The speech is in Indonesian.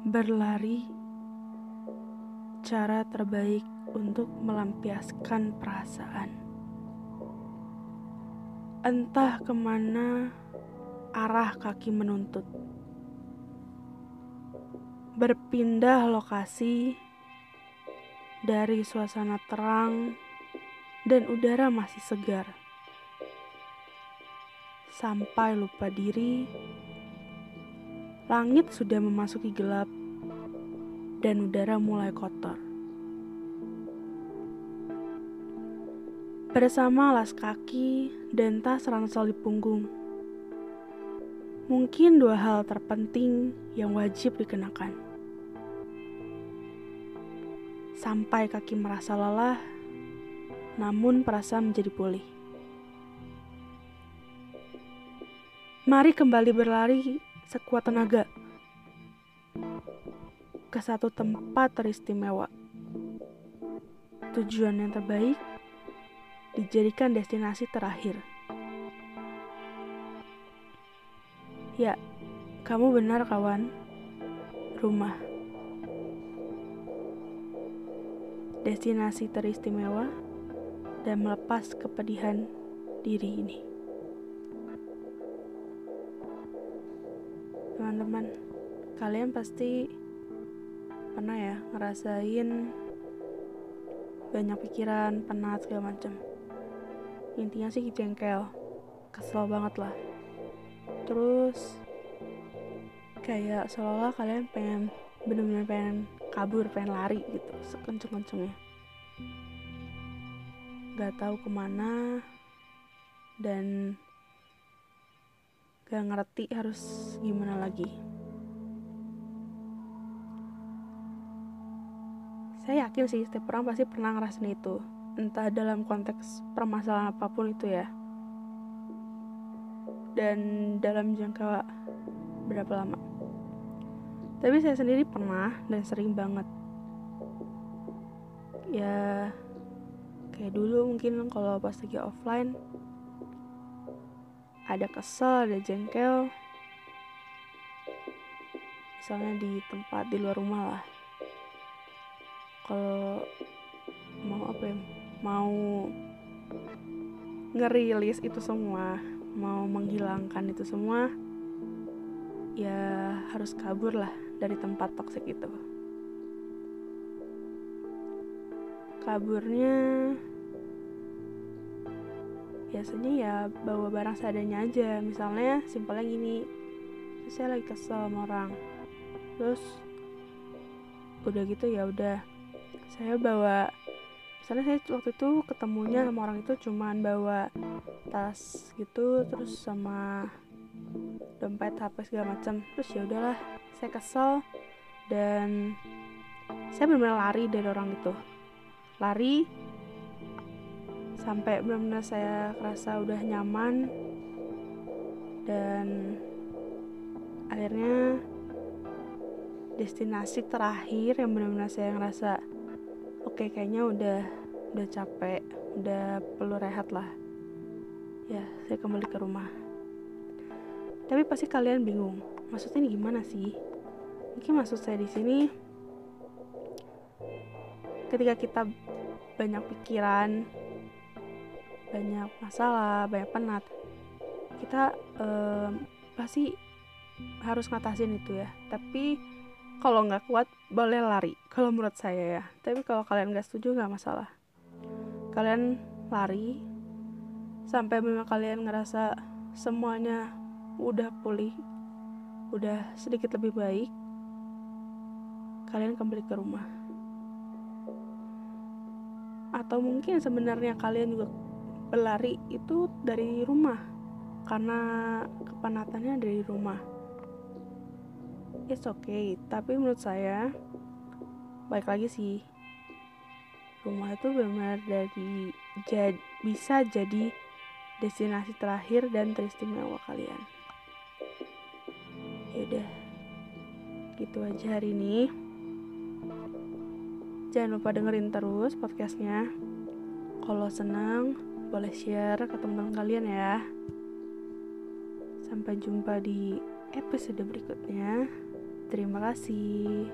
Berlari cara terbaik untuk melampiaskan perasaan. Entah ke mana arah kaki menuntut. Berpindah lokasi dari suasana terang dan udara masih segar. Sampai lupa diri, langit sudah memasuki gelap dan udara mulai kotor. Bersama alas kaki dan tas ransel di punggung. Mungkin dua hal terpenting yang wajib dikenakan. Sampai kaki merasa lelah, namun perasaan menjadi pulih. Mari kembali berlari sekuat tenaga ke satu tempat teristimewa. Tujuan yang terbaik dijadikan destinasi terakhir. Ya, kamu benar kawan. Rumah. Destinasi teristimewa dan melepas kepedihan diri ini. Teman-teman, kalian pasti pernah ya ngerasain banyak pikiran, penat segala macam. Intinya sih jengkel, kesel banget lah. Terus kayak seolah-olah kalian pengen bener-bener pengen kabur, pengen lari gitu, sekenceng-kencengnya. Gak tahu ke mana dan gak ngerti harus gimana lagi. saya yakin sih setiap orang pasti pernah ngerasain itu. Entah dalam konteks permasalahan apa pun itu ya. Dan dalam jangka berapa lama. Tapi saya sendiri pernah dan sering banget. Ya kayak dulu mungkin kalau pas lagi offline ada kesel ada jengkel. Misalnya di tempat di luar rumah lah. Kalau mau apa ya? Mau ngerilis itu semua mau menghilangkan itu semua ya harus kabur lah dari tempat toksik itu. Kaburnya biasanya ya bawa barang seadanya aja. Misalnya simpelnya gini. Saya lagi kesel sama orang. Terus udah gitu ya udah. Saya bawa misalnya saya waktu itu ketemunya sama orang itu cuman bawa tas gitu terus sama dompet HP segala macam. Terus ya udahlah saya kesel dan saya benar-benar lari dari orang itu. Lari sampai benar-benar saya kerasa udah nyaman. Dan akhirnya destinasi terakhir yang benar-benar saya ngerasa oke kayaknya udah udah capek udah perlu rehat lah. Ya saya kembali ke rumah. Tapi pasti kalian bingung maksudnya ini gimana sih? Mungkin maksud saya di sini ketika kita banyak pikiran banyak masalah banyak penat. Kita um, pasti harus ngatasin itu ya. Tapi kalau nggak kuat boleh lari kalau menurut saya ya. Tapi kalau kalian nggak setuju nggak masalah. Kalian lari sampai memang kalian ngerasa semuanya udah pulih udah sedikit lebih baik kalian kembali ke rumah. Atau mungkin sebenarnya kalian juga berlari itu dari rumah karena kepanatannya dari rumah. It's okay tapi menurut saya baik lagi sih. Rumah itu benar dari jad, bisa jadi destinasi terakhir dan teristimewa kalian. Yaudah gitu aja hari ini. Jangan lupa dengerin terus podcastnya. Kalau senang boleh share ke teman-teman kalian ya sampai jumpa di episode berikutnya Terima kasih.